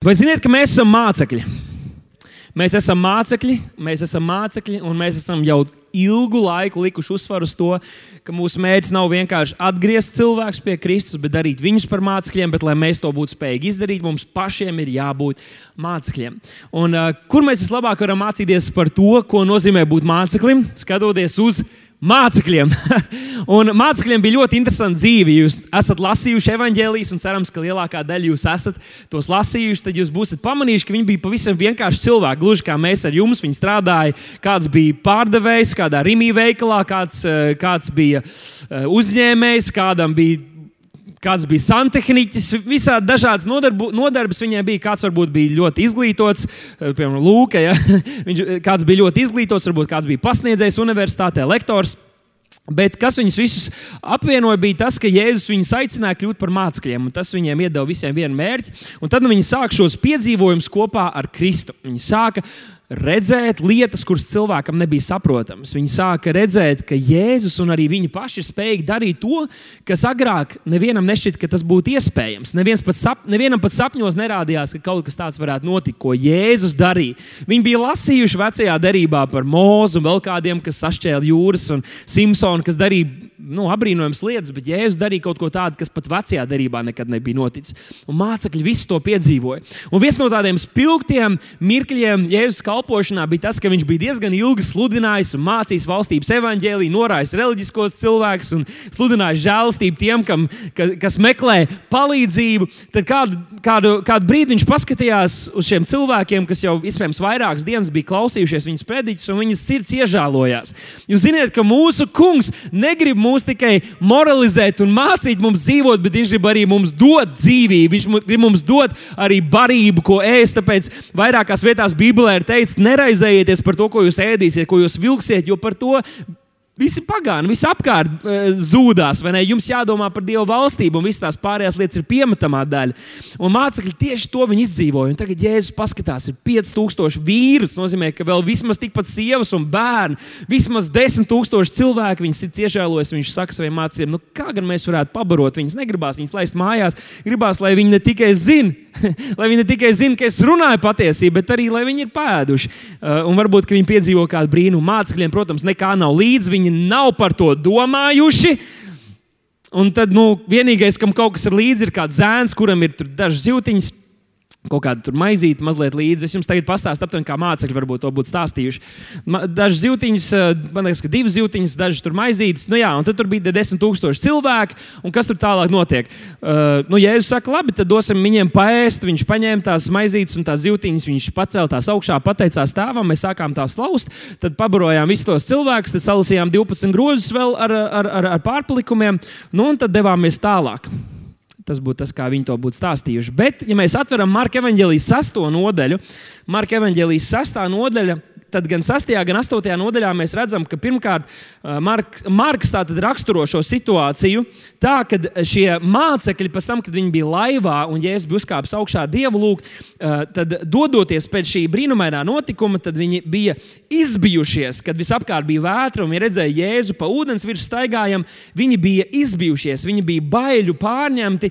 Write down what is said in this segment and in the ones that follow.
Vai ziniet, ka mēs esam mācekļi? Mēs esam mācekļi, mēs esam mācekļi, un mēs esam jau ilgu laiku likuši uzsvaru uz to, ka mūsu mērķis nav vienkārši atgriezt cilvēkus pie Kristus, bet darīt viņus par mācekļiem. Bet, lai mēs to būtu spējīgi izdarīt, mums pašiem ir jābūt mācekļiem. Un, uh, kur mēs vislabāk varam mācīties par to, ko nozīmē būt māceklim, skatoties uz mācekļiem. un mācekļiem bija ļoti interesanta dzīve. Jūs esat lasījuši evanģēlijas, un cerams, ka lielākā daļa jūs esat tos lasījuši. Tad jūs būsiet pamanījuši, ka viņi bija pavisam vienkārši cilvēki. Gluži kā mēs ar jums. Viņi strādāja, kāds bija pārdevējs, kādā rīmī veikalā, kāds, eh, kāds bija eh, uzņēmējs, kādam bija kāds bija santehniķis, visādi dažādas nodarbu, nodarbes viņiem bija. Kāds varbūt bija ļoti izglītots, eh, piemēram, Lūka. Ja? Viņš, eh, kāds bija ļoti izglītots, varbūt kāds bija pasniedzējs universitātē, lektors. Bet kas viņus visus apvienoja, bija tas, ka Jēzus viņus aicināja kļūt par mācekļiem. Tas viņiem iedeva visiem vienu mērķi. Un tad nu, viņi sāk šos piedzīvojumus kopā ar Kristu. Viņi sāka redzēt lietas, kuras cilvēkam nebija saprotamas. Viņi sāka redzēt, ka Jēzus un arī viņi paši ir spējīgi darīt to, kas agrāk nevienam nešķita, ka tas būtu iespējams. Pat sap, nevienam pat sapņos nerādījās, ka kaut kas tāds varētu notikt, ko Jēzus darīja. Viņi bija lasījuši vecajā derībā par mūzu un vēl kādiem, kas sašķēla jūras, un Simpsonu, kas darīja nu, apbrīnojams lietas, bet Jēzus darīja kaut ko tādu, kas pat vecajā derībā nekad nebija noticis. Un mācekļi visu to piedzīvoja. Un viens no tādiem spilgtiem mirkļiem Jēzus kalpošanā bija tas, ka viņš bija diezgan ilgi sludinājis un mācījis valstības evaņģēlīju, norājis reliģiskos cilvēkus un sludinājis žēlastību tiem, kam, ka, kas meklē palīdzību. Tad kādu, kādu, kādu brīdi viņš paskatījās uz šiem cilvēkiem, kas jau iespējams vairākas dienas bija klausījušies viņas prediķus, un viņas sirds iežālojās. Jūs zināt, ka mūsu kungs negrib mūsu mūs tikai moralizēt un mācīt mums dzīvot, bet viņš grib arī mums dot dzīvību. Viņš grib mums dot arī barību, ko ēst. Tāpēc vairākās vietās Bībelē ir teikts, neraizējieties par to, ko jūs ēdīsiet, ko jūs vilksiet, jo par to Visi pagāni, visi apkārt uh, zūdās, vai ne? Jums jādomā par Dieva valstību, un visas tās pārējās lietas ir piemetamā daļa. Un mācekļi tieši to viņi izdzīvoja. Un tagad Jēzus paskatās, ir 5000 vīru. Tas nozīmē, ka vēl vismaz tikpat sievas un bērni, vismaz 10,000 cilvēku viņas ir ciešēlojis. Viņš saka saviem mācekļiem, nu, kā gan mēs varētu pabarot viņus. Negribās viņus laist mājās, gribās, lai viņi ne tikai zina, lai viņi ne tikai zina, ka es runāju patiesību, bet arī lai viņi ir pēduši. Uh, un varbūt viņi piedzīvo kādu brīnumu. Mācekļiem, protams, nekā nav līdzi. Viņi nav par to domājuši. Un tad nu, vienīgais, kam kaut kas ir līdzi, ir kāds zēns, kuram ir dažas zīltiņas kaut kādu maizīti mazliet līdzi. Es jums tagad pastāstīšu, aptuveni, kā mācekļi varbūt to būtu stāstījuši. Dažas zīltiņas, eh, man liekas, ka divas zīltiņas, dažas tur maizītes. Nu, jā, un tad tur bija desmit tūkstoši cilvēku, un kas tur tālāk notiek? Uh, nu, ja jūs sakat, labi, tad dosim viņiem paēst. Viņš paņēma tās maizītes un tās zīltiņas, viņš pacēla tās augšā, pateicās tēvam, mēs sākām tās laust, tad pabarojām visus tos cilvēkus, tad salasījām 12 grozus vēl ar, ar, ar, ar pārpalikumiem, nu, un tad devāmies tālāk. Tas būtu tas, kā viņi to būtu stāstījuši. Bet, ja mēs atveram Marka evanģēlijas sesto nodaļu, Marka evanģēlijas sestā nodaļa tad gan 6. gan 8. nodaļā mēs redzam, ka pirmkārt Mark, Marks raksturo šo situāciju tā, ka šie mācekļi pēc tam, kad viņi bija laivā un Jēzus bija uzkāpis augšā dievu lūgt, tad dodoties pēc šī brīnumainā notikuma, tad viņi bija izbijušies, kad visapkārt bija vētra un viņi redzēja Jēzu pa ūdens virsmu staigājam. Viņi bija izbijušies, viņi bija baiļu pārņemti.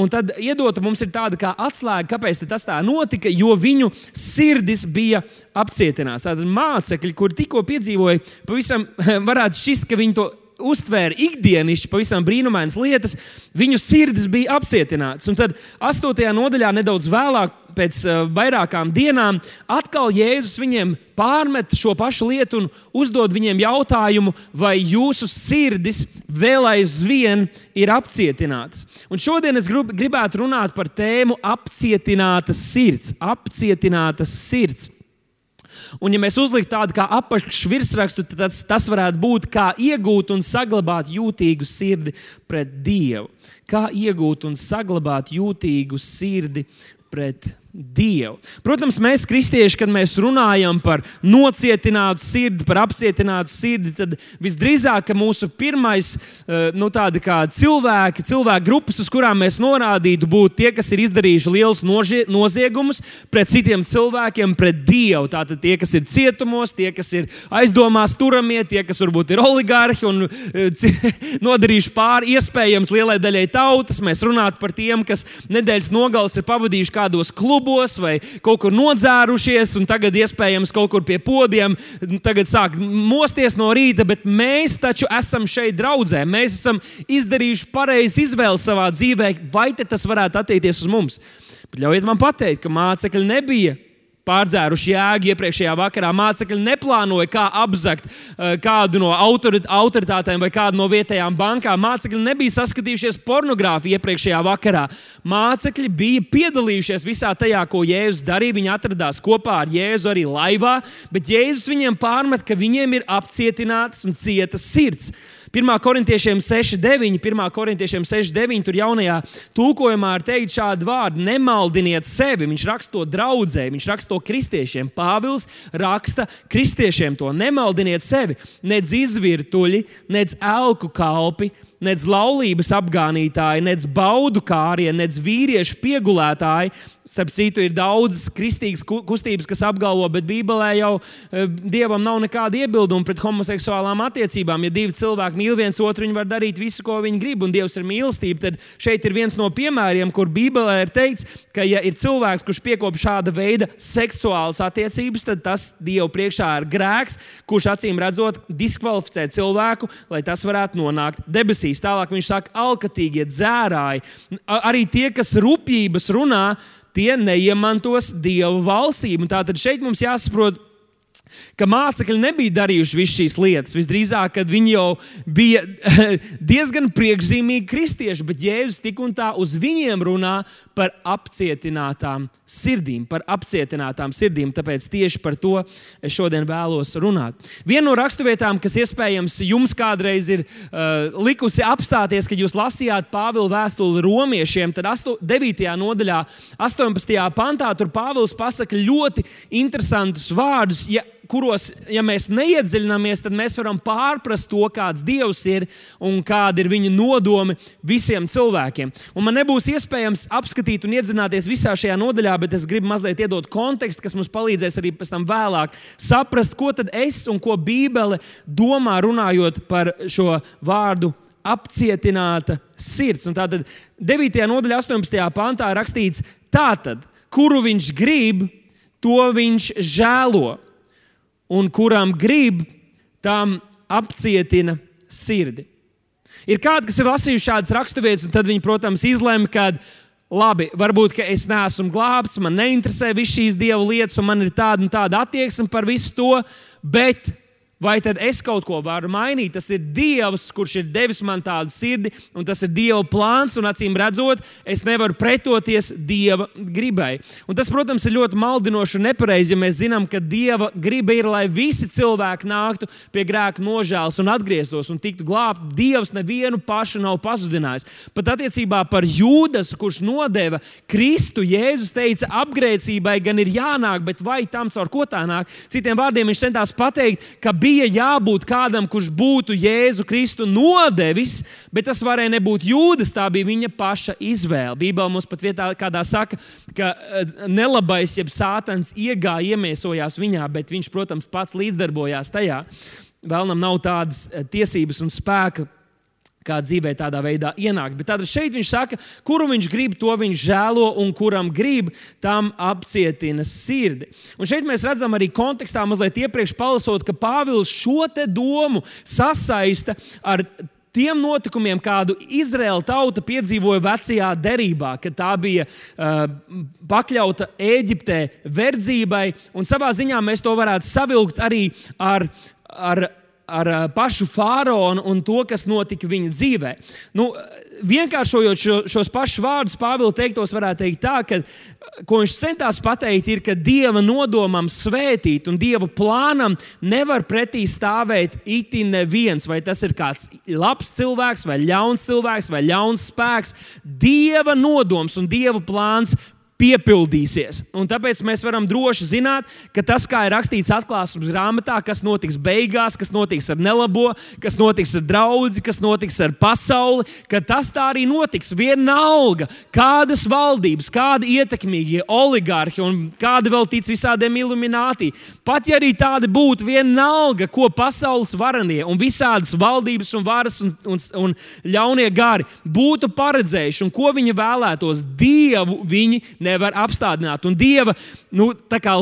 Un tad iedota mums ir tāda kā atslēga, kāpēc tas tā notika, jo viņu sirdis bija apcietināts. Tātad mācekļi, kuri tikko piedzīvoja, pavisam varētu šķist, ka viņi to uztvēra ikdienišķi, pavisam brīnumainas lietas, viņu sirdis bija apcietināts. Un tad 8. nodaļā, nedaudz vēlāk, pēc uh, vairākām dienām, atkal Jēzus viņiem pārmet šo pašu lietu un uzdod viņiem jautājumu, vai jūsu sirdis vēl aizvien ir apcietināts. Un šodien es grib, gribētu runāt par tēmu apcietinātas sirds. Apcietinātas sirds. Un, ja mēs uzliktu tādu kā apakšvirsrakstu, tad tas, tas varētu būt kā iegūt un saglabāt jūtīgu sirdi pret Dievu. Kā iegūt un saglabāt jūtīgu sirdi pret Dievu. Protams, mēs, kristieši, kad mēs runājam par nocietinātu sirdi, par apcietinātu sirdi, tad visdrīzāk mūsu pirmais eh, nu, cilvēki, cilvēku grupas, uz kurām mēs norādītu, būtu tie, kas ir izdarījuši lielus noziegumus pret citiem cilvēkiem, pret Dievu. Tātad tie, kas ir cietumos, tie, kas ir aizdomās turamie, tie, kas varbūt ir oligarhi un eh, nodarījuši pāri iespējams lielai daļai tautas. Mēs runātu par tiem, kas nedēļas nogales ir pavadījuši kādos klubos klubos vai kaut kur nodzērušies, un tagad iespējams kaut kur pie podiem, tagad sāk mosties no rīta, bet mēs taču esam šeit draudzē. Mēs esam izdarījuši pareizi izvēli savā dzīvē, vai tas varētu attiekties uz mums. Bet ļaujiet man pateikt, ka mācekļi nebija pārdzēruši jēgu iepriekšējā vakarā. Mācekļi neplānoja, kā apzakt uh, kādu no autoritātēm vai kādu no vietējām bankām. Mācekļi nebija saskatījušies pornogrāfiju iepriekšējā vakarā. Mācekļi bija piedalījušies visā tajā, ko Jēzus darīja. Viņi atradās kopā ar Jēzu arī laivā, bet Jēzus viņiem pārmet, ka viņiem ir apcietinātas un cietas sirds. 1. korintiešiem 6,9, 1. korintiešiem 6,9, tur jaunajā tulkojumā ir teikt šādi vārdi: nemaldiniet sevi. Viņš raksta to draudzē, viņš raksta to kristiešiem. Pāvils raksta kristiešiem to: nemaldiniet sevi, nedz izvirtuļi, nedz elku kalpi nec laulības apgānītāji, nec baudu kārie, nec vīriešu piegulētāji. Starp citu, ir daudzas kristīgas kustības, kas apgalvo, bet Bībelē jau e, dievam nav nekāda iebilduma pret homoseksuālām attiecībām. Ja divi cilvēki mīl viens otru, viņi var darīt visu, ko viņi grib, un Dievs ir mīlestība. Tad šeit ir viens no piemēriem, kur Bībelē ir teikts, ka, ja ir cilvēks, kurš piekop šāda veida seksuālas attiecības, tad tas Dievu priekšā ir grēks, kurš acīm redzot diskvalificē cilvēku, lai tas varētu nonākt debesīs lasīs. Tālāk viņš saka, alkatīgie dzērāji, arī tie, kas rupjības runā, tie neiemantos Dieva valstību. Tātad šeit mums jāsaprot, ka mācekļi nebija darījuši visas šīs lietas. Visdrīzāk, kad viņi jau bija diezgan priekšzīmīgi kristieši, bet Jēzus tik un tā uz viņiem runā par apcietinātām sirdīm, par apcietinātām sirdīm. Tāpēc tieši par to es šodien vēlos runāt. Viena no raksturvietām, kas iespējams jums kādreiz ir uh, likusi apstāties, kad jūs lasījāt Pāvila vēstuli romiešiem, tad 9. nodaļā, 18. pantā, tur Pāvils pasaka ļoti interesantus vārdus. Ja kuros, ja mēs neiedziļināmies, tad mēs varam pārprast to, kāds Dievs ir un kāda ir viņa nodomi visiem cilvēkiem. Un man nebūs iespējams apskatīt un iedzināties visā šajā nodaļā, bet es gribu mazliet iedot kontekstu, kas mums palīdzēs arī pēc tam vēlāk saprast, ko tad es un ko Bībele domā runājot par šo vārdu apcietināta sirds. Un tātad 9. nodaļā, 18. pantā rakstīts, tātad, kuru viņš grib, to viņš žēlo un kuram grib, tam apcietina sirdi. Ir kādi, kas ir lasījuši šādas raksturvietas, un tad viņi, protams, izlemj, ka labi, varbūt es neesmu glābts, man neinteresē visas šīs dievu lietas, un man ir tāda un tāda attieksme par visu to, bet Vai tad es kaut ko varu mainīt? Tas ir Dievs, kurš ir devis man tādu sirdi, un tas ir Dieva plāns. Acīm redzot, es nevaru pretoties Dieva gribai. Un tas, protams, ir ļoti maldinoši un nepareizi, ja mēs zinām, ka Dieva griba ir, lai visi cilvēki nāktu pie grēka nožēlas un atgrieztos un tiktu glābti. Dievs nevienu pašu nav pazudinājis. Pat attiecībā par Jūdas, kurš nodeva Kristu, Jēzus teica, apgrēcībai gan ir jānāk, bet vai tam caur ko tā nāk? Citiem vārdiem viņš centās pateikt, ka bija bija jābūt kādam, kurš būtu Jēzu Kristu nodevis, bet tas varēja nebūt Jūdas. Tā bija viņa paša izvēle. Bībelē mums pat vietā kādā saka, ka eh, nelabais, jeb sātans iegāja, iemiesojās viņā, bet viņš, protams, pats līdzdarbojās tajā. Vēlnam nav tādas eh, tiesības un spēka kā dzīvē tādā veidā ienākt. Bet tad šeit viņš saka, kuru viņš grib, to viņš žēlo, un kuram grib, tam apcietina sirdi. Un šeit mēs redzam arī kontekstā, mazliet iepriekš palasot, ka Pāvils šo domu sasaista ar tiem notikumiem, kādu Izraēla tauta piedzīvoja vecajā derībā, kad tā bija uh, pakļauta Eģiptē verdzībai. Un savā ziņā mēs to varētu savilkt arī ar, ar ar eh, pašu faraonu un to, kas notika viņa dzīvē. Nu, vienkāršojot šo, šos pašus vārdus, Pāvils teiktos, varētu teikt tā, ka ko viņš centās pateikt, ir, ka dieva nodomam svētīt un dieva plānam nevar pretī stāvēt itin neviens. Vai tas ir kāds labs cilvēks, vai ļauns cilvēks, vai ļauns spēks. Dieva nodoms un dieva plāns piepildīsies. Un tāpēc mēs varam droši zināt, ka tas, kā ir rakstīts atklāsmes grāmatā, kas notiks beigās, kas notiks ar nelabo, kas notiks ar draugu, kas notiks ar pasauli, ka tas tā arī notiks. Vienalga, kādas valdības, kādi ietekmīgie oligarhi un kādi vēl tic visādiem iluminātī. Pat ja arī tādi būtu, vienalga, ko pasaules varanie un visādas valdības un varas un, un, un ļaunie gari būtu paredzējuši un ko viņi vēlētos, Dievu viņi ne nevar apstādināt. Un Dieva nu,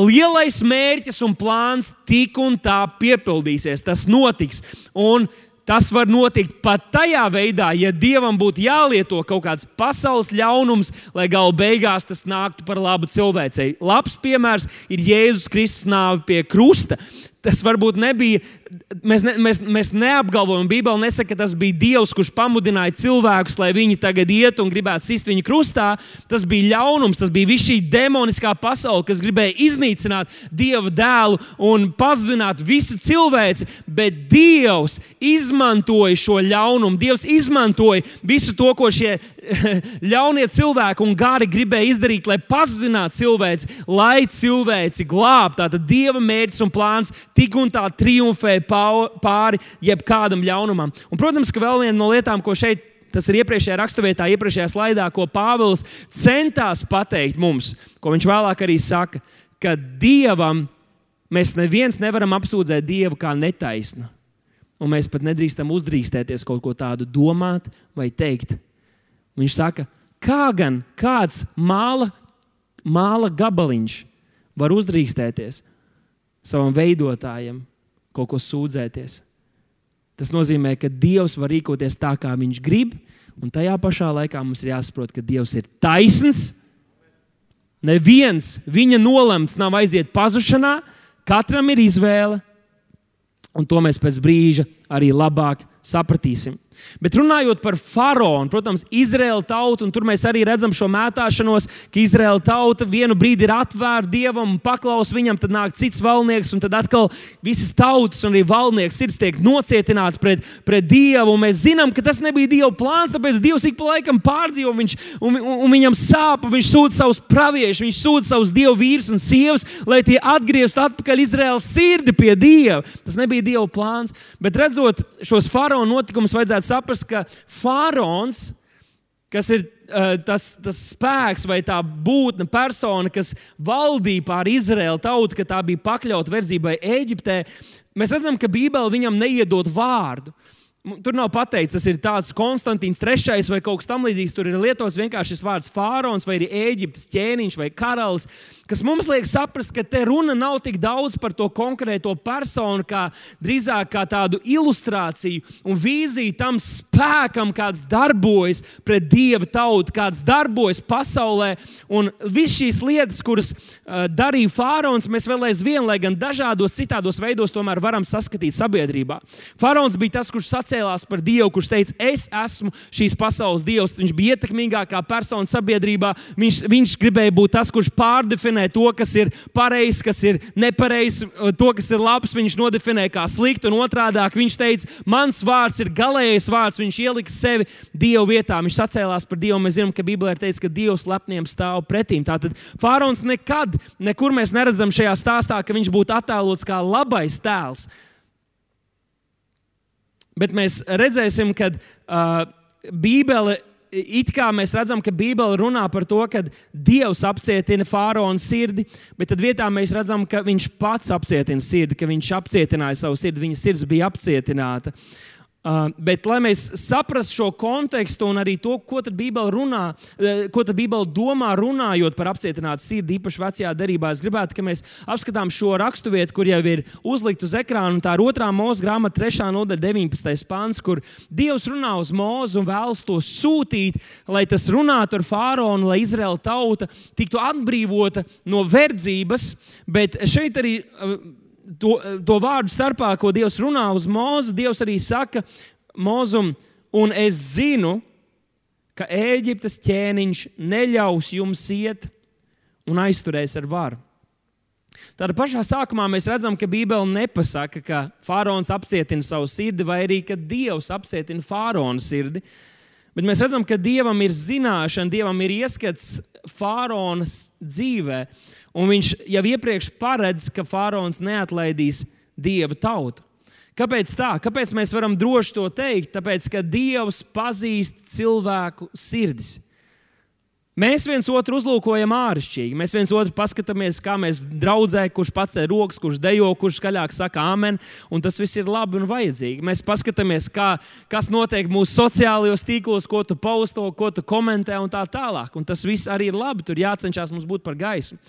lielais mērķis un plāns tik un tā piepildīsies. Tas notiks. Un Tas var notikt pat tajā veidā, ja dievam būtu jālieto kaut kāds pasaules ļaunums, lai galu beigās tas nāktu par labu cilvēcei. Labs piemērs ir Jēzus Kristus nāve pie krusta. Tas varbūt nebija. Mēs, ne, mēs, mēs neapgalvojam, Bībele nesaka, ka tas bija Dievs, kurš pamudināja cilvēkus, lai viņi tagad iet un gribētu sist viņu krustā. Tas bija ļaunums, tas bija viss šī demoniskā pasaule, kas gribēja iznīcināt Dieva dēlu un pazudināt visu cilvēci. Bet Dievs izmantoja šo ļaunumu. Dievs izmantoja visu to, ko šie ļaunie cilvēki un gari gribēja izdarīt, lai pazudinātu cilvēci, lai cilvēci glābtu. Tātad Dieva mērķis un plāns tik un tā triumfē pāri jebkādam ļaunumam. Un, protams, ka vēl viena no lietām, ko šeit Tas ir iepriekšējā raksturvietā, iepriekšējā slaidā, ko Pāvils centās pateikt mums, ko viņš vēlāk arī saka, ka Dievam mēs neviens nevaram apsūdzēt Dievu kā netaisnu. Un mēs pat nedrīkstam uzdrīkstēties kaut ko tādu domāt vai teikt. Viņš saka, kā gan kāds māla, māla gabaliņš var uzdrīkstēties savam veidotājam kaut ko sūdzēties. Tas nozīmē, ka Dievs var rīkoties tā, kā Viņš grib, un tajā pašā laikā mums ir jāsaprot, ka Dievs ir taisns. Neviens viņa nolemts nav aiziet pazušanā, katram ir izvēle, un to mēs pēc brīža arī labāk sapratīsim. Bet runājot par faraonu, protams, Izraēla tauta, un tur mēs arī redzam šo mētāšanos, ka Izraēla tauta vienu brīdi ir atvērta dievam un paklaus viņam, tad nāk cits valnieks, un tad atkal visas tautas un arī valnieks sirds tiek nocietināti pret, pret dievu. Mēs zinām, ka tas nebija dieva plāns, tāpēc dievs ik pa laikam pārdzīvo, viņš, un, un, un viņam sāp, un viņš sūta savus praviešus, viņš sūta savus dievu vīrus un sievas, lai tie atgrieztu atpakaļ Izraēlas sirdi pie dieva. Tas nebija dieva plāns, bet redzot šos faraona notikumus, vajadzētu saprast, ka faraons, kas ir uh, tas, tas spēks vai tā būtne, persona, kas valdīja pār Izraēlu tautu, ka tā bija pakļauta verdzībai Eģiptē, mēs redzam, ka Bībele viņam neiedod vārdu. Uh, Tur nav pateikts, tas ir tāds Konstantīns III vai kaut kas tamlīdzīgs. Tur ir lietots vienkārši šis vārds fārons vai Eģiptes ķēniņš vai karalis, kas mums liek saprast, ka te runa nav tik daudz par to konkrēto personu, kā drīzāk kā tādu ilustrāciju un vīziju tam spēkam, kāds darbojas pret dieva tautu, kāds darbojas pasaulē. Un visas šīs lietas, kuras uh, darīja fārons, mēs vēl aizvien, lai gan dažādos citādos veidos, tomēr varam saskatīt sabiedrībā. Fārons bija tas, kurš sacīja, pacēlās par Dievu, kurš teica, es esmu šīs pasaules Dievs. Viņš bija ietekmīgākā persona sabiedrībā. Viņš, viņš gribēja būt tas, kurš pārdefinē to, kas ir pareizs, kas ir nepareizs, to, kas ir labs. Viņš nodefinē kā sliktu, un otrādi viņš teica, mans vārds ir galīgais vārds. Viņš ielika sevi Dieva vietā. Viņš sacēlās par Dievu. Mēs zinām, ka Bībelē ir teikts, ka Dievs lepniem stāv pretīm. Tātad Fārons nekad, nekur mēs neredzam šajā stāstā, ka viņš būtu attēlots kā labais tēls. Bet mēs redzēsim, ka uh, Bībele it kā mēs redzam, ka Bībele runā par to, ka Dievs apcietina faraona sirdi, bet tad vietā mēs redzam, ka viņš pats apcietina sirdi, ka viņš apcietināja savu sirdi, viņa sirds bija apcietināta. Uh, Uh, bet, lai mēs saprastu šo kontekstu un arī to, ko tad Bībele runā, uh, ko tad Bībele domā, runājot par apcietinātu sirdi, īpaši vecajā derībā, es gribētu, lai mēs apskatām šo raksturvietu, kur jau ir uzlikta uz ekrāna. Tā ir otrā mūža grāmata, 3. nodaļa, 19. pāns, kur Dievs runā uz mūzu un vēlas to sūtīt, lai tas runātu ar fāraonu, lai Izraēla tauta tiktu atbrīvota no verdzības. Bet šeit arī. Uh, to, to vārdu starpā, ko Dievs runā uz mūzu, Dievs arī saka mūzum, un es zinu, ka Ēģiptes ķēniņš neļaus jums iet un aizturēs ar varu. Tātad pašā sākumā mēs redzam, ka Bībele nepasaka, ka faraons apcietina savu sirdi, vai arī ka Dievs apcietina faraona sirdi. Bet mēs redzam, ka Dievam ir zināšana, Dievam ir ieskats faraona dzīvēm. Un viņš jau iepriekš paredz, ka faraons neatlaidīs dieva tautu. Kāpēc tā? Kāpēc mēs varam droši to teikt? Tāpēc, ka Dievs pazīst cilvēku sirdis. Mēs viens otru uzlūkojam āršķirīgi. Mēs viens otru paskatāmies, kā mēs draudzē, kurš pats ir rokas, kurš dejo, kurš skaļāk saka amen. Un tas viss ir labi un vajadzīgi. Mēs paskatāmies, kā, kas notiek mūsu sociālajos tīklos, ko tu pausto, ko tu komentē un tā tālāk. Un tas viss arī ir labi. Tur jācenšas mums būt par gaismu.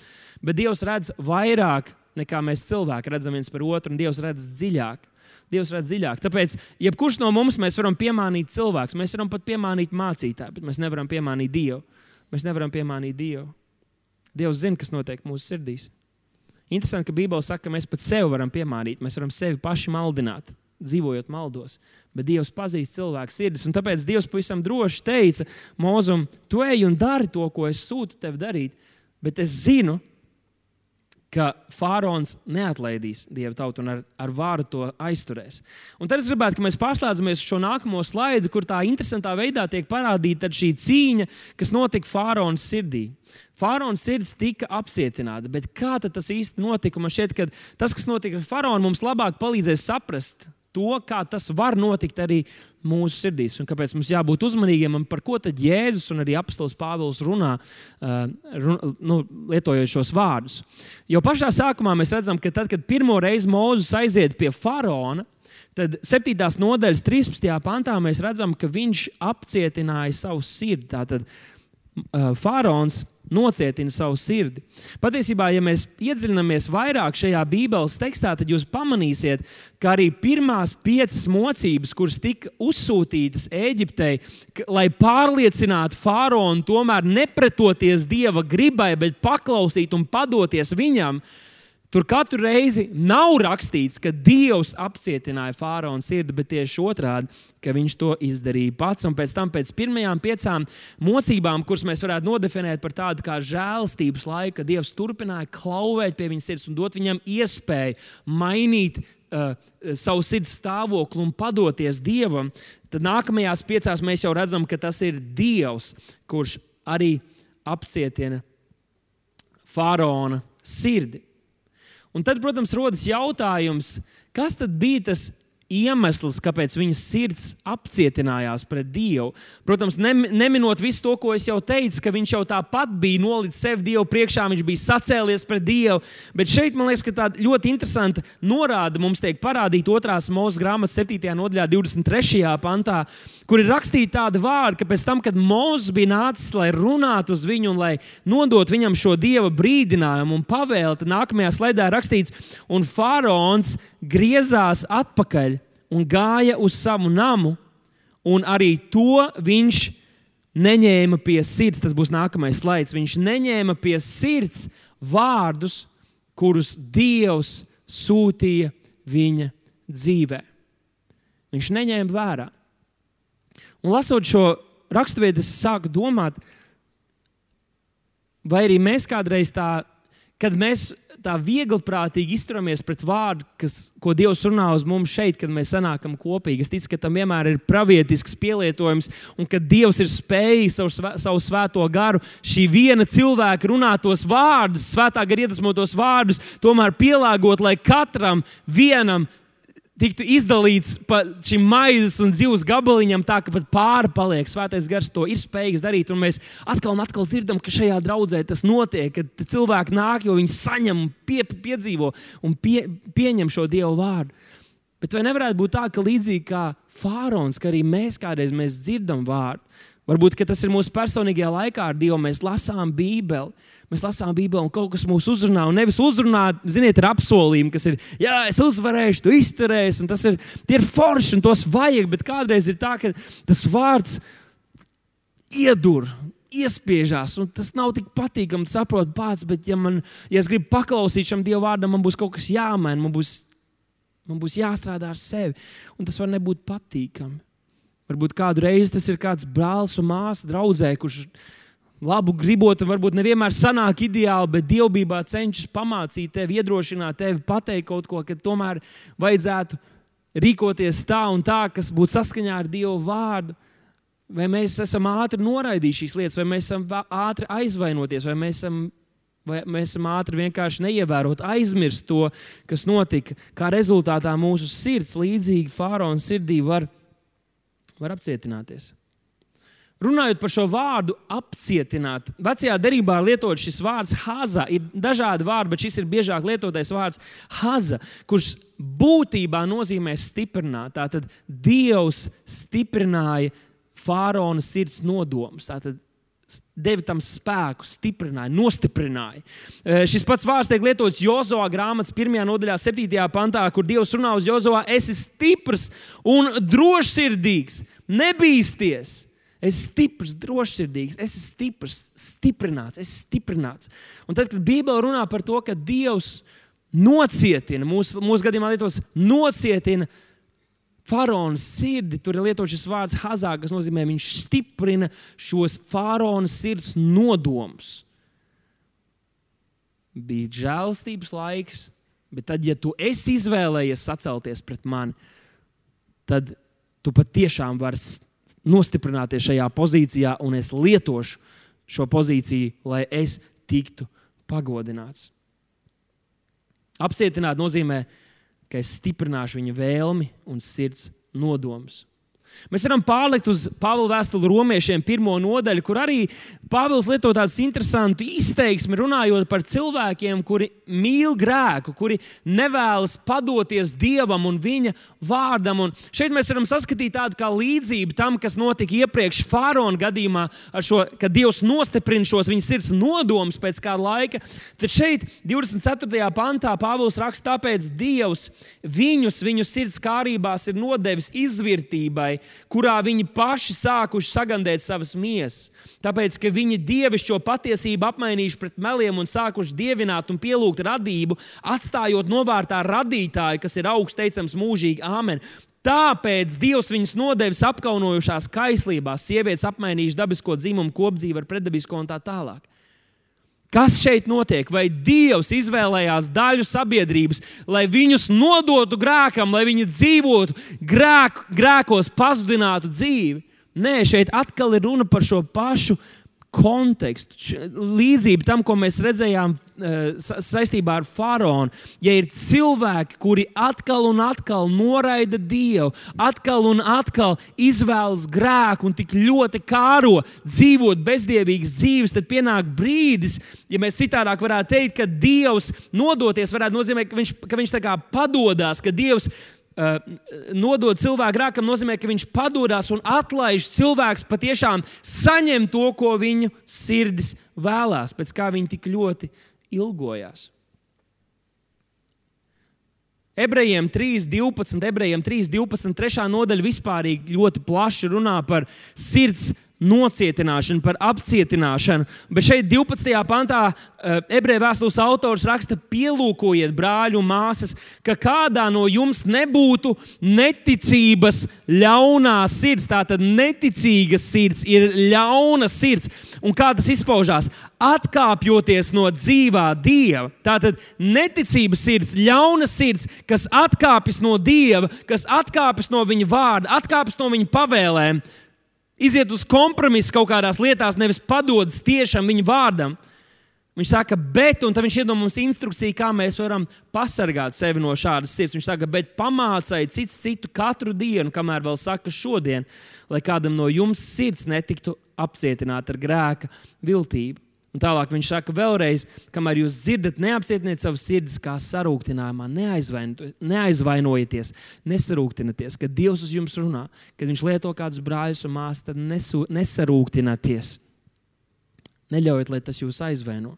Bet Dievs redz vairāk nekā mēs cilvēki redzam viens par otru, un Dievs redz dziļāk. Dievs redz dziļāk. Tāpēc, jebkurš no mums mēs varam piemānīt cilvēku, mēs varam pat piemānīt mācītāju, bet mēs nevaram piemānīt Dievu. Mēs nevaram piemānīt Dievu. Dievs zina, kas notiek mūsu sirdīs. Interesanti, ka Bībele saka, ka mēs pat sevi varam piemānīt, mēs varam sevi paši maldināt, dzīvojot maldos. Bet Dievs pazīst cilvēku sirdis. Un tāpēc Dievs pavisam droši teica Mozum, tu ej un dari to, ko es sūtu tev darīt. Bet es zinu, ka Fārons neatlaidīs dievu tautu un ar, ar vāru to aizturēs. Un tad es gribētu, lai mēs pārslēdzamies uz šo nākamo slaidu, kur tā interesantā veidā tiek parādīta šī cīņa, kas notika Fārona sirdī. Fārona sirds tika apcietināta, bet kā tas īsti notika? Man šķiet, ka tas, kas notika ar Fāronu, mums labāk palīdzēs saprast to, kā tas var notikt arī mūsu sirdīs. Un kāpēc mums jābūt uzmanīgiem un par ko tad Jēzus un arī Apostols Pāvils runā, uh, run, nu, lietojot šos vārdus. Jo pašā sākumā mēs redzam, ka tad, kad pirmo reizi Mozus aiziet pie faraona, tad 7. nodaļas 13. pantā mēs redzam, ka viņš apcietināja savu sirdi. Tātad uh, faraons nocietina savu sirdi. Patiesībā, ja mēs iedziļināmies vairāk šajā Bībeles tekstā, tad jūs pamanīsiet, ka arī pirmās piecas mocības, kuras tika uzsūtītas Eģiptei, lai pārliecinātu faraonu tomēr nepretoties dieva gribai, bet paklausīt un padoties viņam, uh, Tur katru reizi nav rakstīts, ka Dievs apcietināja faraona sirdi, bet tieši otrādi, ka viņš to izdarīja pats. Un pēc tam, pēc pirmajām piecām mocībām, kuras mēs varētu nodefinēt par tādu kā žēlastības laiku, kad Dievs turpināja klauvēt pie viņa sirds un dot viņam iespēju mainīt uh, savu sirds stāvokli un padoties Dievam, tad nākamajās piecās mēs jau redzam, ka tas ir Dievs, kurš arī apcietina faraona sirdi. Un tad, protams, rodas jautājums, kas tad bija tas iemesls, kāpēc viņas sirds apcietinājās pret Dievu. Protams, ne, neminot visu to, ko es jau teicu, ka viņš jau tāpat bija nolicis sevi Dievu priekšā, viņš bija sacēlies pret Dievu. Bet šeit man liekas, ka tāda ļoti interesanta norāde mums tiek parādīta otrās mūža grāmatas 7. nodaļā, 23. pantā, kur ir rakstīta tāda vārda, ka pēc tam, kad Mozus bija nācis, lai runātu uz viņu un lai nodot viņam šo Dieva brīdinājumu un pavēlu, tad nākamajā ir rakstīts, un faraons griezās atpakaļ un gāja uz savu namu, un arī to viņš neņēma pie sirds. Tas būs nākamais slaids. Viņš neņēma pie sirds vārdus, kurus Dievs sūtīja viņa dzīvē. Viņš neņēma vērā. Un lasot šo raksturvietu, es sāku domāt, vai arī mēs kādreiz tā kad mēs tā viegliprātīgi izturamies pret vārdu, kas, ko Dievs runā uz mums šeit, kad mēs sanākam kopīgi. Es ticu, ka tam vienmēr ir pravietisks pielietojums, un ka Dievs ir spējis savu, savu svēto garu, šī viena cilvēka runātos vārdus, svētā gara iedvesmotos vārdus, tomēr pielāgot, lai katram vienam tiktu izdalīts pa šim maizes un zivs gabaliņam, tā ka pat pāri paliek. Svētais gars to ir spējīgs darīt. Un mēs atkal un atkal dzirdam, ka šajā draudzē tas notiek, kad cilvēki nāk, jo viņi saņem, pie, piedzīvo un pie, pieņem šo Dievu vārdu. Bet vai nevarētu būt tā, ka līdzīgi kā Fārons, ka arī mēs kādreiz mēs dzirdam vārdu, varbūt tas ir mūsu personīgajā laikā ar Dievu, mēs lasām Bībeli mēs lasām Bībeli un kaut kas mūs uzrunā. Un nevis uzrunāt, ziniet, ar apsolījumu, kas ir, jā, es uzvarēšu, tu izturēsi, un tas ir, ir forši, un tos vajag. Bet kādreiz ir tā, ka tas vārds iedur. Iespiežās, un tas nav tik patīkami. Saprotu, pats, bet, ja, man, ja es gribu paklausīt šam Dieva vārdam, man būs kaut kas jāmaina, man būs, man būs jāstrādā ar sevi. Un tas var nebūt patīkami. Varbūt kādu reizi tas ir kāds brālis un māsa draudzē, kurš labu gribot, varbūt nevienmēr sanāk ideāli, bet dievbijā cenšas pamācīt tevi, iedrošināt tevi, pateikt kaut ko, ka tomēr vajadzētu rīkoties tā un tā, kas būtu saskaņā ar Dievu vārdu. Vai mēs esam ātri noraidījuši šīs lietas, vai mēs esam ātri aizvainoties, vai mēs esam, vai mēs esam ātri vienkārši neievērot, aizmirst to, kas notika. Kā rezultātā mūsu sirds, līdzīgi Fāraona sirdī, var, var apcietināties. Runājot par šo vārdu, apcietināt, vecajā derībā lietots šis vārds haza. Ir dažādi vārdi, bet šis ir biežāk lietotais vārds haza, kurš būtībā nozīmē stiprināt. Tātad Dievs stiprināja faraona sirds nodomus. Tātad deva tam spēku, stiprināja, nostiprināja. E, šis pats vārds tiek lietots Jozovā grāmatas 1. nodaļā, 7. pantā, kur Dievs runā uz Jozovā: Es esmu stiprs un drošsirdīgs, nebīsties! Es esmu stiprs, drošsirdīgs, es esmu stiprs, stiprināts, es esmu stiprināts. Un tad, kad Bībele runā par to, ka Dievs nocietina, mūsu, mūsu gadījumā lietos, nocietina faraona sirdi, tur ir lietots šis vārds hazā, kas nozīmē, viņš stiprina šos faraona sirds nodomus. Bija žēlstības laiks, bet tad, ja tu esi izvēlējies sacelties pret mani, tad tu patiešām vari nostiprināties šajā pozīcijā, un es lietošu šo pozīciju, lai es tiktu pagodināts. Apcietināt nozīmē, ka es stiprināšu viņa vēlmi un sirds nodomus. Mēs varam pārlikt uz Pāvila vēstuli romiešiem, pirmo nodaļu, kur arī Pāvils lieto tādu interesantu izteiksmi, runājot par cilvēkiem, kuri mīl grēku, kuri nevēlas padoties Dievam un Viņa vārdam. Un šeit mēs varam saskatīt tādu kā līdzību tam, kas notika iepriekš Fārona gadījumā, šo, kad Dievs nostiprina šos viņa sirds nodomus pēc kāda laika. Tad šeit, 24. pantā, Pāvils raksta, tāpēc Dievs viņus, viņu sirds kārībās ir nodevis izvērtībai kurā viņi paši sākuši sagandēt savas miesas. Tāpēc, ka viņi dievišķo patiesību apmainījuši pret meliem un sākuši dievināt un pielūgt radību, atstājot novārtā radītāju, kas ir augsts teicams mūžīgi. Āmen. Tāpēc Dievs viņus nodevis apkaunojušās kaislībās, sievietes apmainījuši dabisko dzimumu, kopdzīvi ar pretdabisko un tā tālāk. Kas šeit notiek? Vai Dievs izvēlējās daļu sabiedrības, lai viņus nodotu grēkam, lai viņi dzīvotu grēk, grēkos, pazudinātu dzīvi? Nē, šeit atkal ir runa par šo pašu kontekstu, līdzību tam, ko mēs redzējām eh, saistībā ar faraonu. Ja ir cilvēki, kuri atkal un atkal noraida Dievu, atkal un atkal izvēlas grēku un tik ļoti kāro dzīvot bezdievīgas dzīves, tad pienāk brīdis, ja mēs citādāk varētu teikt, ka Dievs nodoties varētu nozīmēt, ka viņš, ka viņš tā kā padodas, ka Dievs Uh, nodot cilvēku grēkam, nozīmē, ka viņš padodas un atlaiž cilvēks patiešām saņem to, ko viņu sirdis vēlās, pēc kā viņi tik ļoti ilgojās. Ebrejiem 3.12, ebrejiem 3.12, 3. nodaļa vispārīgi ļoti plaši runā par sirds nocietināšanu, par apcietināšanu. Bet šeit, 12. pantā, eh, ebreju vēstules autors raksta, pielūkojiet, brāļi un māsas, ka kādā no jums nebūtu neticības ļaunā sirds. Tātad neticīga sirds ir ļauna sirds. Un kā tas izpaužās? Atkāpjoties no dzīvā dieva. Tātad neticības sirds, ļauna sirds, kas atkāpjas no dieva, kas atkāpjas no viņa vārda, atkāpjas no viņa pavēlēm iziet uz kompromisu kaut kādās lietās, nevis padodas tiešām viņa vārdam. Viņš saka, bet, un tad viņš iedod mums instrukciju, kā mēs varam pasargāt sevi no šādas sirds. Viņš saka, bet pamācājiet cits citu katru dienu, kamēr vēl saka šodien, lai kādam no jums sirds netiktu apcietināta ar grēka viltību. Un tālāk viņš saka, vēlreiz, kamēr jūs dzirdat, neapcietiniet savas sirdis kā sarūktinājumā, neaizvainojieties, nesarūktinieties. Kad Dievs uz jums runā, kad Viņš lieto kādus brāļus un māsas, tad nesu, nesarūktinieties. Neļaujiet, lai tas jūs aizvaino.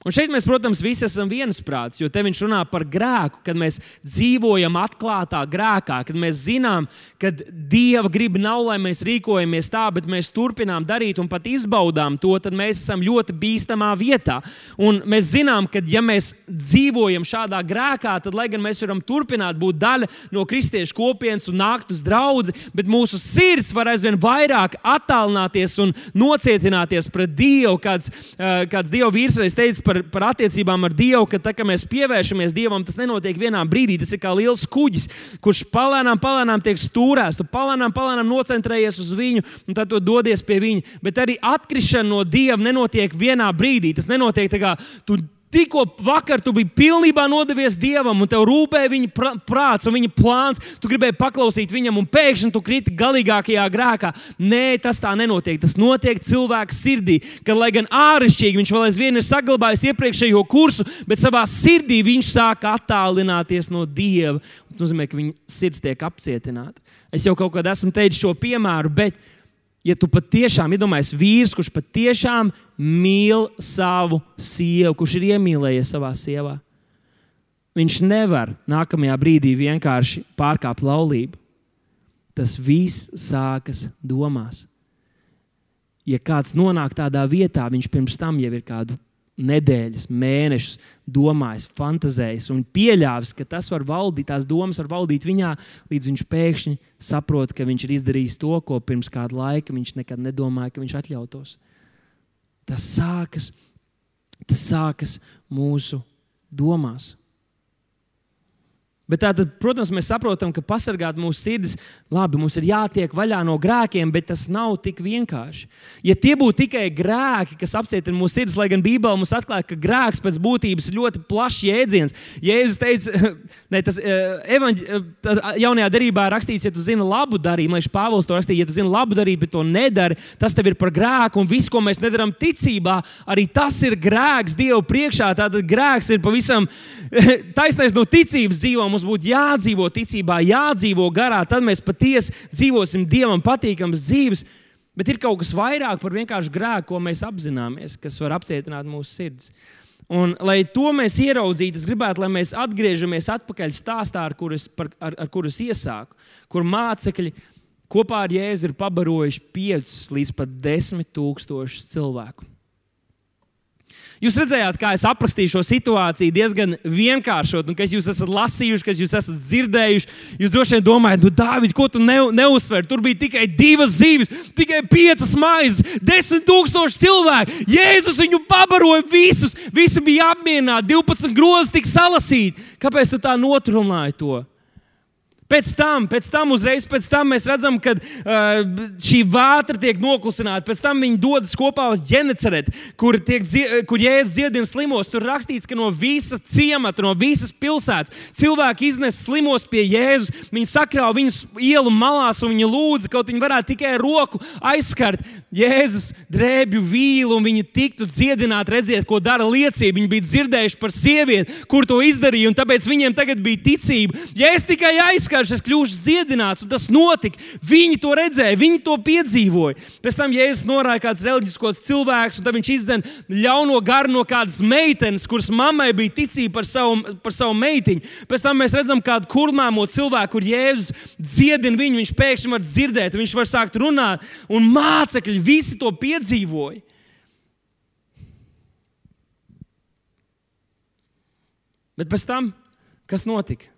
Un šeit mēs, protams, visi esam viensprāts, jo te viņš runā par grēku, kad mēs dzīvojam atklātā grēkā, kad mēs zinām, ka Dieva griba nav, lai mēs rīkojamies tā, bet mēs turpinām darīt un pat izbaudām to, tad mēs esam ļoti bīstamā vietā. Un mēs zinām, ka ja mēs dzīvojam šādā grēkā, tad, lai gan mēs varam turpināt būt daļa no kristiešu kopienas un nākt uz draugu, bet mūsu sirds var aizvien vairāk attālināties un nocietināties pret Dievu, kāds, eh, kāds Dieva vīrs teica par, par attiecībām ar Dievu, ka tā, mēs pievēršamies Dievam, tas nenotiek vienā brīdī. Tas ir kā liels kuģis, kurš palēnām, palēnām tiek stūrēts. Tu palēnām, palēnām nocentrējies uz viņu, un tad dodies pie viņa. Bet arī atkrišana no Dieva nenotiek vienā brīdī. Tas nenotiek tā kā tu Tikko vakar tu biji pilnībā nodevies Dievam, un tev rūpēja viņa prāts un viņa plāns. Tu gribēji paklausīt viņam, un pēkšņi tu kriti galīgākajā grēkā. Nē, tas tā nenotiek. Tas notiek cilvēka sirdī. Kad, lai gan āršķirīgi viņš vēl aizvien ir saglabājis iepriekšējo kursu, bet savā sirdī viņš sāk attālināties no Dieva. Tas nozīmē, ka viņa sirds tiek apcietināta. Es jau kaut kad esmu teicis šo piemēru, bet ja tu patiešām iedomājies vīrs, kurš patiešām mīl savu sievu, kurš ir iemīlējies savā sievā, viņš nevar nākamajā brīdī vienkārši pārkāpt laulību. Tas viss sākas domās. Ja kāds nonāk tādā vietā, viņš pirms tam jau ir kādu nedēļas, mēnešus domājis, fantazējis un pieļāvis, ka tas var valdīt, tās domas var valdīt viņā, līdz viņš pēkšņi saprot, ka viņš ir izdarījis to, ko pirms kāda laika viņš nekad nedomāja, ka viņš atļautos. Tas sākas, tas sākas mūsu domās. Bet tātad, protams, mēs saprotam, ka pasargāt mūsu sirdis, labi, mums ir jātiek vaļā no grēkiem, bet tas nav tik vienkārši. Ja tie būtu tikai grēki, kas apcietina mūsu sirdis, lai gan Bībelē mums atklāja, ka grēks pēc būtības ir ļoti plašs jēdziens. Jēzus teica, ne, tas eh, evaņģ, eh, jaunajā darbā rakstīts, ja tu zini labu darījumu, lai Pāvils to rakstīja, ja tu zini labu darījumu, bet to nedari, tas tev ir par grēku, un viss, ko mēs nedarām ticībā, arī tas ir grēks Dievu priekšā. Tātad grēks ir pavisam taisnais no ticības dzīvojums mums būtu jādzīvo ticībā, jādzīvo garā, tad mēs patiesi dzīvosim Dievam patīkamas dzīves. Bet ir kaut kas vairāk par vienkārši grēku, ko mēs apzināmies, kas var apcietināt mūsu sirdis. Un, lai to mēs ieraudzītu, es gribētu, lai mēs atgriežamies atpakaļ stāstā, ar kurus ar, ar kurus iesāku, kur mācekļi kopā ar Jēzu ir pabarojuši 5 līdz pat 10 tūkstošus cilvēku. Jūs redzējāt, kā es aprakstīju šo situāciju diezgan vienkāršot, un kas jūs esat lasījuši, kas jūs esat dzirdējuši. Jūs droši vien domājat, nu, Dārvid, ko tu ne, neuzsver? Tur bija tikai divas zīves, tikai piecas maizes, desmit tūkstoši cilvēku. Jēzus viņu pabaroja visus, visi bija apmierināti, 12 grozi tika salasīti. Kāpēc tu tā noturināji to? Pēc tam, pēc tam, uzreiz pēc tam mēs redzam, ka uh, šī vētra tiek noklusināta. Pēc tam viņi dodas kopā uz ģeneceretu, kur, kur jēzus dziedina slimos. Tur rakstīts, ka no visas ciemata, no visas pilsētas cilvēki iznes slimos pie Jēzus. Viņi sakrāva viņus ielu malās un viņi lūdza, kaut viņi varētu tikai roku aizskart Jēzus drēbju vīlu un viņi tiktu dziedināti, redziet, ko dara liecība. Viņi bija dzirdējuši par sievieti, kur to izdarīja, un tāpēc viņiem tagad bija ticība. Ja es tikai aizskartu, vienkārši es kļūšu dziedināts, un tas notika. Viņi to redzēja, viņi to piedzīvoja. Pēc tam Jēzus norāja kāds reliģiskos cilvēks, un tad viņš izdzen ļauno garu no kādas meitenes, kuras mammai bija ticība par savu, par savu meitiņu. Pēc tam mēs redzam kādu kurmāmo cilvēku, kur Jēzus dziedina viņu, viņš pēkšņi var dzirdēt, viņš var sākt runāt, un mācekļi visi to piedzīvoja. Bet pēc tam, kas notika?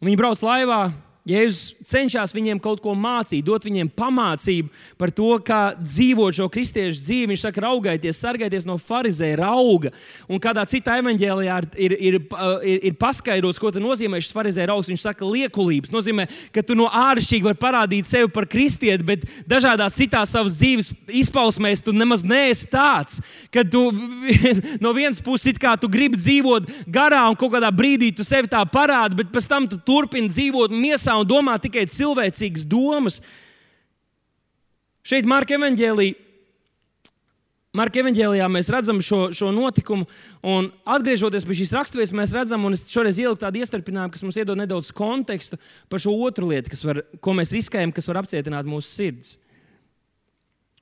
Viņi brauc laivā, Jēzus cenšas viņiem kaut ko mācīt, dot viņiem pamācību par to, kā dzīvot šo kristiešu dzīvi. Viņš saka, raugieties, sargieties no farizēja rauga. Un kādā citā evanģēlijā ir, ir, ir, ir paskaidrots, ko nozīmē šis farizēja raugs. Viņš saka, liekulības. Nozīmē, ka tu no āršķirīgi vari parādīt sevi par kristieti, bet dažādās citās savas dzīves izpausmēs tu nemaz neesi tāds. Kad tu no vienas puses tu gribi dzīvot garā un kaut kādā brīdī tu sevi tā parādi, bet pēc tam tu turpini dzīvot miesā un domā tikai cilvēcīgas domas. Šeit Marka Evanģēlī. Marka evanģēlijā mēs redzam šo, šo notikumu, un atgriežoties pie šīs raksturvietas, mēs redzam, un es šoreiz ieliku tādu iestarpinājumu, kas mums iedod nedaudz kontekstu par šo otru lietu, var, ko mēs riskējam, kas var apcietināt mūsu sirdis.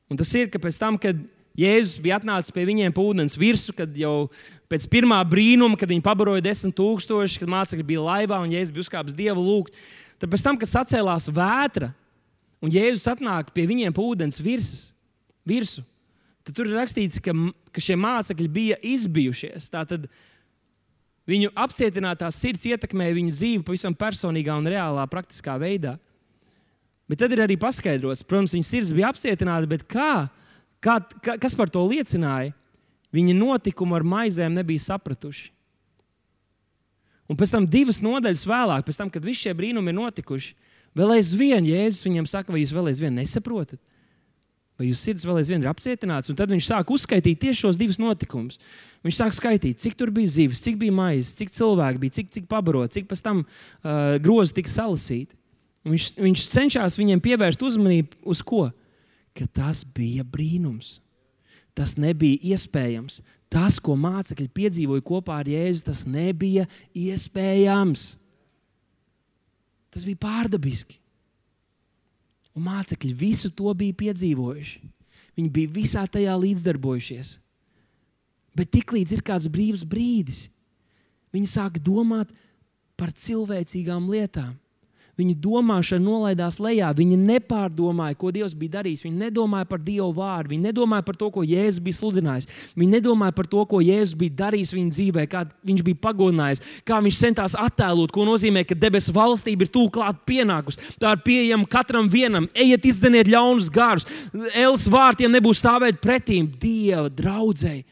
Un tas ir, ka pēc tam, kad Jēzus bija atnācis pie viņiem pa ūdens virsmu, kad jau pēc pirmā brīnuma, kad viņi pabaroja desmit tūkstoši, kad mācekļi bija laivā un Jēzus bija uzkāpis Dievu lūgt, Tad pēc tam, kad sacēlās vētra un Jēzus atnāk pie viņiem pa ūdens virsmas, virsu, tad tur ir rakstīts, ka, ka šie mācekļi bija izbijušies. Tātad viņu apcietinātā sirds ietekmēja viņu dzīvi pavisam personīgā un reālā, praktiskā veidā. Bet tad ir arī paskaidrots, protams, viņa sirds bija apcietināta, bet kā, kā, kas par to liecināja? Viņi notikumu ar maizēm nebija sapratuši. Un pēc tam divas nodaļas vēlāk, pēc tam, kad visi šie brīnumi ir notikuši, vēl aizvien Jēzus viņiem saka, vai jūs vēl aizvien nesaprotat? Vai jūsu sirds vēl aizvien ir apcietināts? Un tad viņš sāk uzskaitīt tieši šos divus notikumus. Viņš sāk skaitīt, cik tur bija zivis, cik bija maizes, cik cilvēki bija, cik, cik pabarot, cik pēc tam uh, grozi tika salasīti. Un viņš, viņš cenšas viņiem pievērst uzmanību uz ko? Ka tas bija brīnums. Tas nebija iespējams. Tas, ko mācekļi piedzīvoja kopā ar Jēzu, tas nebija iespējams. Tas bija pārdabiski. Un mācekļi visu to bija piedzīvojuši. Viņi bija visā tajā līdzdarbojušies. Bet tiklīdz ir kāds brīvs brīdis, viņi sāk domāt par cilvēcīgām lietām. Viņa domāšana nolaidās lejā. Viņa nepārdomāja, ko Dievs bija darījis. Viņa nedomāja par Dievu vārdu. Viņa nedomāja par to, ko Jēzus bija sludinājis. Viņa nedomāja par to, ko Jēzus bija darījis viņa dzīvē, kā viņš bija pagodinājis, kā viņš centās attēlot, ko nozīmē, ka debesu valstība ir tūlīt klāt pienākusi. Tā ir pieejama katram vienam. Ejiet, izdzeniet ļaunus garus. Els vārtiem nebūs stāvēt pretīm Dieva draudzēji.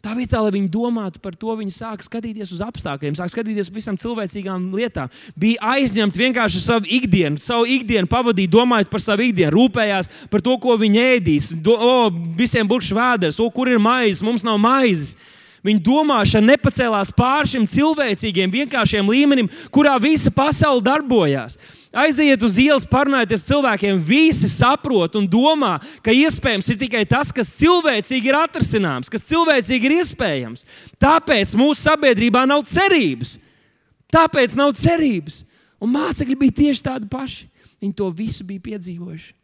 Tā vietā, lai viņi domātu par to, viņi sāk skatīties uz apstākļiem, sāk skatīties uz visām cilvēcīgām lietām. Bija aizņemti vienkārši savu ikdienu, savu ikdienu pavadīt, domājot par savu ikdienu, rūpējās par to, ko viņi ēdīs. Do, o, visiem burbuļs vēders, o, kur ir maizes, mums nav maizes. Viņa domāšana nepacēlās pāri šim cilvēcīgiem, vienkāršiem līmenim, kurā visa pasaule darbojās. Aiziet uz ielas, parunājieties ar cilvēkiem. Visi saprot un domā, ka iespējams ir tikai tas, kas cilvēcīgi ir atrasināms, kas cilvēcīgi ir iespējams. Tāpēc mūsu sabiedrībā nav cerības. Tāpēc nav cerības. Un mācekļi bija tieši tādi paši. Viņi to visu bija piedzīvojuši.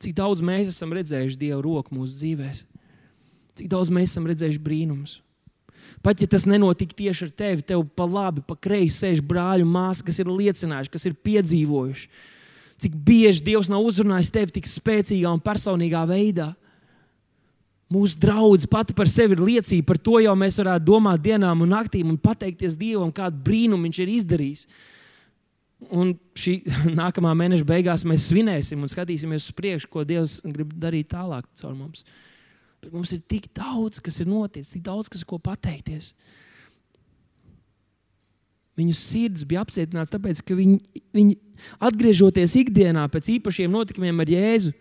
Cik daudz mēs esam redzējuši Dieva roku mūsu dzīvēm, cik daudz mēs esam redzējuši brīnumus. Pat ja tas nenotika tieši ar tevi, tev pa labi, pa kreisi sēž brāļi un māsas, kas ir liecinājuši, kas ir piedzīvojuši. Cik bieži Dievs nav uzrunājis tevi tik spēcīgā un personīgā veidā. Mūsu draugs pati par sevi ir liecība par to, jau mēs varētu domāt dienām un naktīm un pateikties Dievam, kādu brīnumu Viņš ir izdarījis. Un šī nākamā mēneša beigās mēs svinēsim un skatīsimies uz priekšu, ko Dievs grib darīt tālāk caur mums. Bet mums ir tik daudz, kas ir noticis, tik daudz, kas ir ko pateikties. Viņu sirds bija apcietināts, tāpēc, ka viņi, viņi atgriežoties ikdienā pēc īpašiem notikumiem ar Jēzu,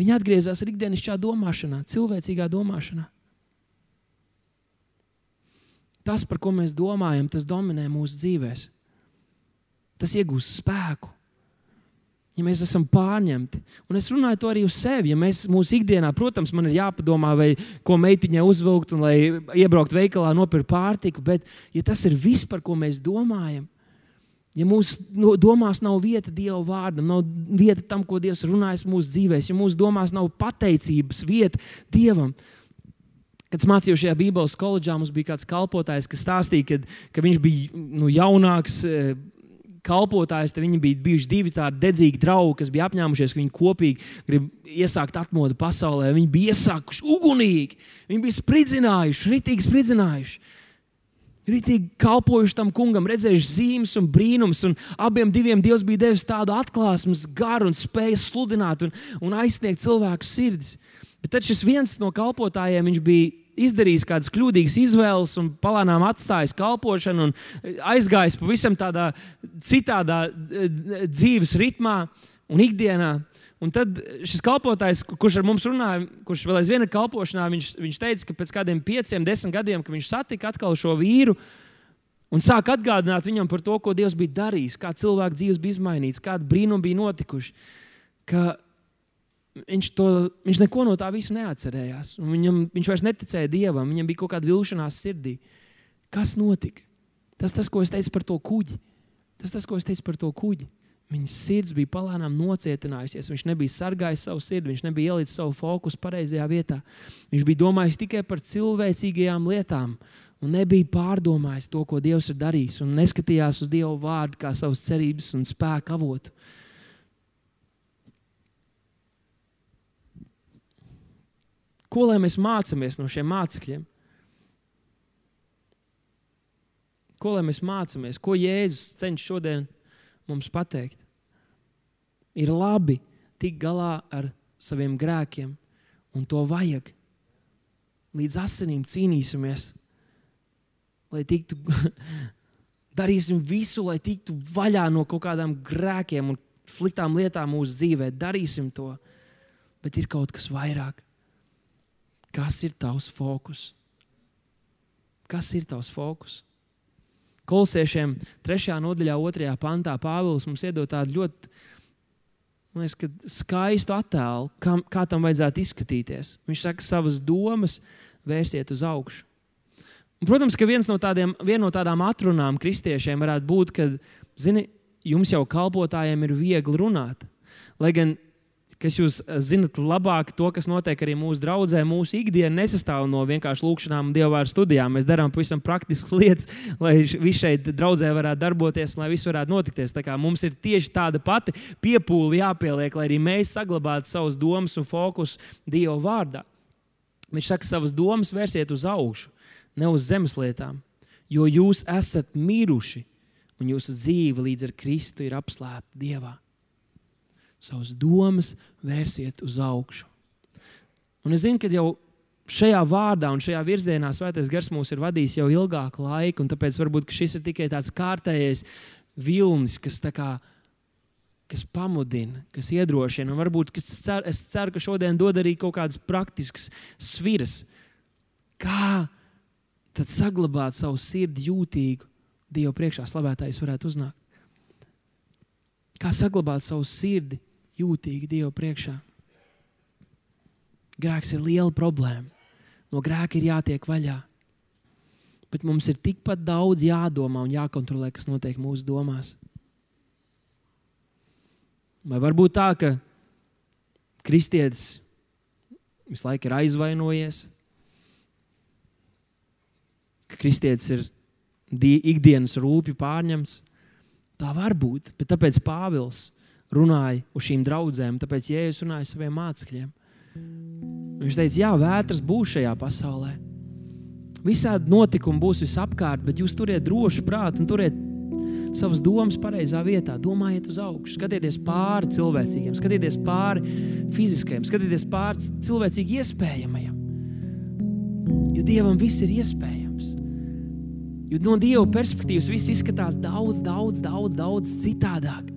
viņi atgriezās ar ikdienišķā domāšanā, cilvēcīgā domāšanā. Tas, par ko mēs domājam, tas dominē mūsu dzīvēm. Tas iegūst spēku ja mēs esam pārņemti. Un es runāju to arī uz sevi. Ja mēs mūsu ikdienā, protams, man ir jāpadomā, vai ko meitiņai uzvilkt, un lai iebraukt veikalā, nopirkt pārtiku, bet ja tas ir viss, par ko mēs domājam, ja mūsu domās nav vieta Dieva vārdam, nav vieta tam, ko Dievs runājas mūsu dzīvēm, ja mūsu domās nav pateicības vieta Dievam, Kad mācījos šajā Bībeles koledžā, mums bija kāds kalpotājs, kas stāstīja, ka, ka viņš bija nu, jaunāks, kalpotājs, tad viņi bija bijuši divi tādi dedzīgi draugi, kas bija apņēmušies, ka viņi kopīgi grib iesākt atmodu pasaulē. Viņi bija iesākuši ugunīgi, viņi bija spridzinājuši, ritīgi spridzinājuši. Rītīgi kalpojuši tam kungam, redzējuši zīmes un brīnums, un abiem diviem Dievs bija devis tādu atklāsmes garu un spēju sludināt un, un aizsniegt cilvēku sirdis. Bet tad šis viens no kalpotājiem bija izdarījis kādas kļūdīgas izvēles un palānām atstājis kalpošanu un aizgājis pavisam tādā citādā eh, dzīves ritmā un ikdienā. Un tad šis kalpotājs, kurš ar mums runāja, kurš vēl aizvien ir kalpošanā, viņš, viņš teica, ka pēc kādiem pieciem, desmit gadiem, viņš satika atkal šo vīru, un sāk atgādināt viņam par to, ko Dievs bija darījis, kā cilvēku dzīves bija izmainīts, kāda brīnuma bija notikuši. Ka viņš, to, viņš neko no tā visa neatcerējās. Viņam, viņš vairs neticēja dievam, viņam bija kaut kāda vilšanās sirdī. Kas notika? Tas, tas, ko es teicu par to kuģi. Tas, tas, ko es teicu par to kuģi. Viņa sirds bija palēnām nocietinājusies. Viņš nebija sargājis savu sirdi, viņš nebija ielicis savu fokusu pareizajā vietā. Viņš bija domājis tikai par cilvēcīgajām lietām un nebija pārdomājis to, ko Dievs ir darījis. Un neskatījās uz Dieva vārdu kā savas cerības un spēka avotu. Ko lai mēs mācāmies no šiem mācekļiem? Ko lai mēs mācāmies? Ko Jēzus cenšas šodien mums pateikt? Ir labi tikt galā ar saviem grēkiem, un to vajag. Līdz asinīm cīnīsimies, lai tiktu, darīsim visu, lai tiktu vaļā no kaut kādām grēkiem un sliktām lietām mūsu dzīvē, darīsim to. Bet ir kaut kas vairāk. Kas ir tavs fokus? Kas ir tavs fokus? Kolosiešiem 3. nodaļā, 2. pantā Pāvils mums iedod tādu ļoti liekas, skaistu attēlu, kā, kā tam vajadzētu izskatīties. Viņš saka, savas domas vērsiet uz augšu. Un, protams, ka viens no, tādiem, no tādām atrunām kristiešiem varētu būt, ka, zini, jums jau kalpotājiem ir viegli runāt. Lai gan kas jūs eh, zinat labāk, to, kas notiek arī mūsu draudzē, mūsu ikdiena nesastāv no vienkārši lūkšanām un dievvvārdu studijām. Mēs darām pavisam praktiskas lietas, lai viss šeit draudzē varētu darboties, lai viss varētu notikties. Mums ir tieši tāda pati piepūle jāpieliek, lai arī mēs saglabātu savus domas un fokusu Dieva vārdā. Viņš saka, savas domas vērsiet uz augšu, ne uz zemes lietām, jo jūs esat miruši un jūsu dzīve līdz ar Kristu ir apslēpta Dievā savas domas vērsiet uz augšu. Un es zinu, ka jau šajā vārdā un šajā virzienā Svētais Gars mūs ir vadījis jau ilgāku laiku, un tāpēc varbūt šis ir tikai tāds kārtējs vilnis, kas, kā, kas pamudina, kas iedrošina. Un varbūt es ceru, es ceru, ka šodien dod arī kaut kādas praktiskas sviras, kā tad saglabāt savu sirdi jūtīgu Dievu priekšā, slavētājs varētu uznākt. Kā saglabāt savu sirdi jūtīgi Dievu priekšā. Grēks ir liela problēma. No grēka ir jātiek vaļā. Bet mums ir tikpat daudz jādomā un jākontrolē, kas notiek mūsu domās. Vai varbūt tā, ka kristietis visu laiku ir aizvainojies, ka kristietis ir ikdienas rūpju pārņemts? Tā var būt, bet tāpēc Pāvils runāja uz šīm draudzēm, tāpēc Jēzus runāja saviem mācekļiem. Viņš teica, jā, vētras būs šajā pasaulē. Visādi notikumi būs visapkārt, bet jūs turiet drošu prātu un turiet savas domas pareizā vietā. Domājiet uz augšu, skatieties pāri cilvēcīgiem, skatieties pāri fiziskajam, skatieties pāri cilvēcīgi iespējamajam. Jo Dievam viss ir iespējams. Jo no Dieva perspektīvas viss izskatās daudz, daudz, daudz, daudz citādāk.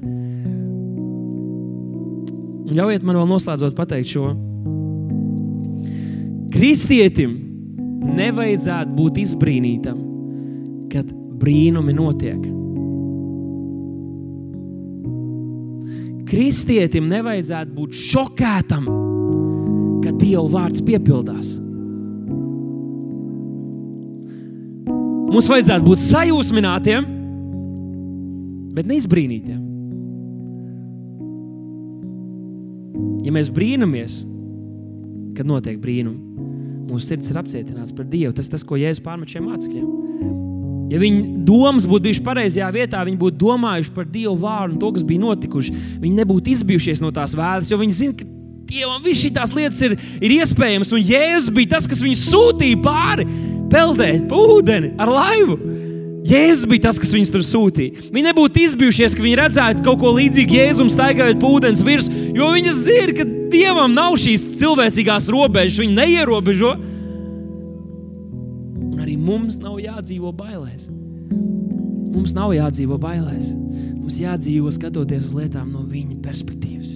Un ļaujiet man vēl noslēdzot pateikt šo. Kristietim nevajadzētu būt izbrīnītam, kad brīnumi notiek. Kristietim nevajadzētu būt šokētam, kad Dieva vārds piepildās. Mums vajadzētu būt sajūsminātiem, bet neizbrīnītiem. Ja mēs brīnamies, kad notiek brīnumi, mūsu sirds ir apcietināts par Dievu. Tas tas, ko Jēzus pārmet šiem mācekļiem. Ja viņi domas būtu bijušas pareizajā vietā, viņi būtu domājuši par Dievu vārdu un to, kas bija notikuši. Viņi nebūtu izbijušies no tās vēlas, jo viņi zina, ka Dievam viss šīs lietas ir, ir iespējamas. Un Jēzus bija tas, kas viņus sūtīja pāri, peldēt pa ūdeni ar laivu. Jēzus bija tas, kas viņus tur sūtīja. Viņi nebūtu izbijušies, ka viņi redzētu kaut ko līdzīgu Jēzum staigājot pa ūdens virsmu, jo viņi zina, ka Dievam nav šīs cilvēcīgās robežas, viņi neierobežo. Un arī mums nav jādzīvo bailēs. Mums nav jādzīvo bailēs. Mums jādzīvo skatoties uz lietām no viņa perspektīvas.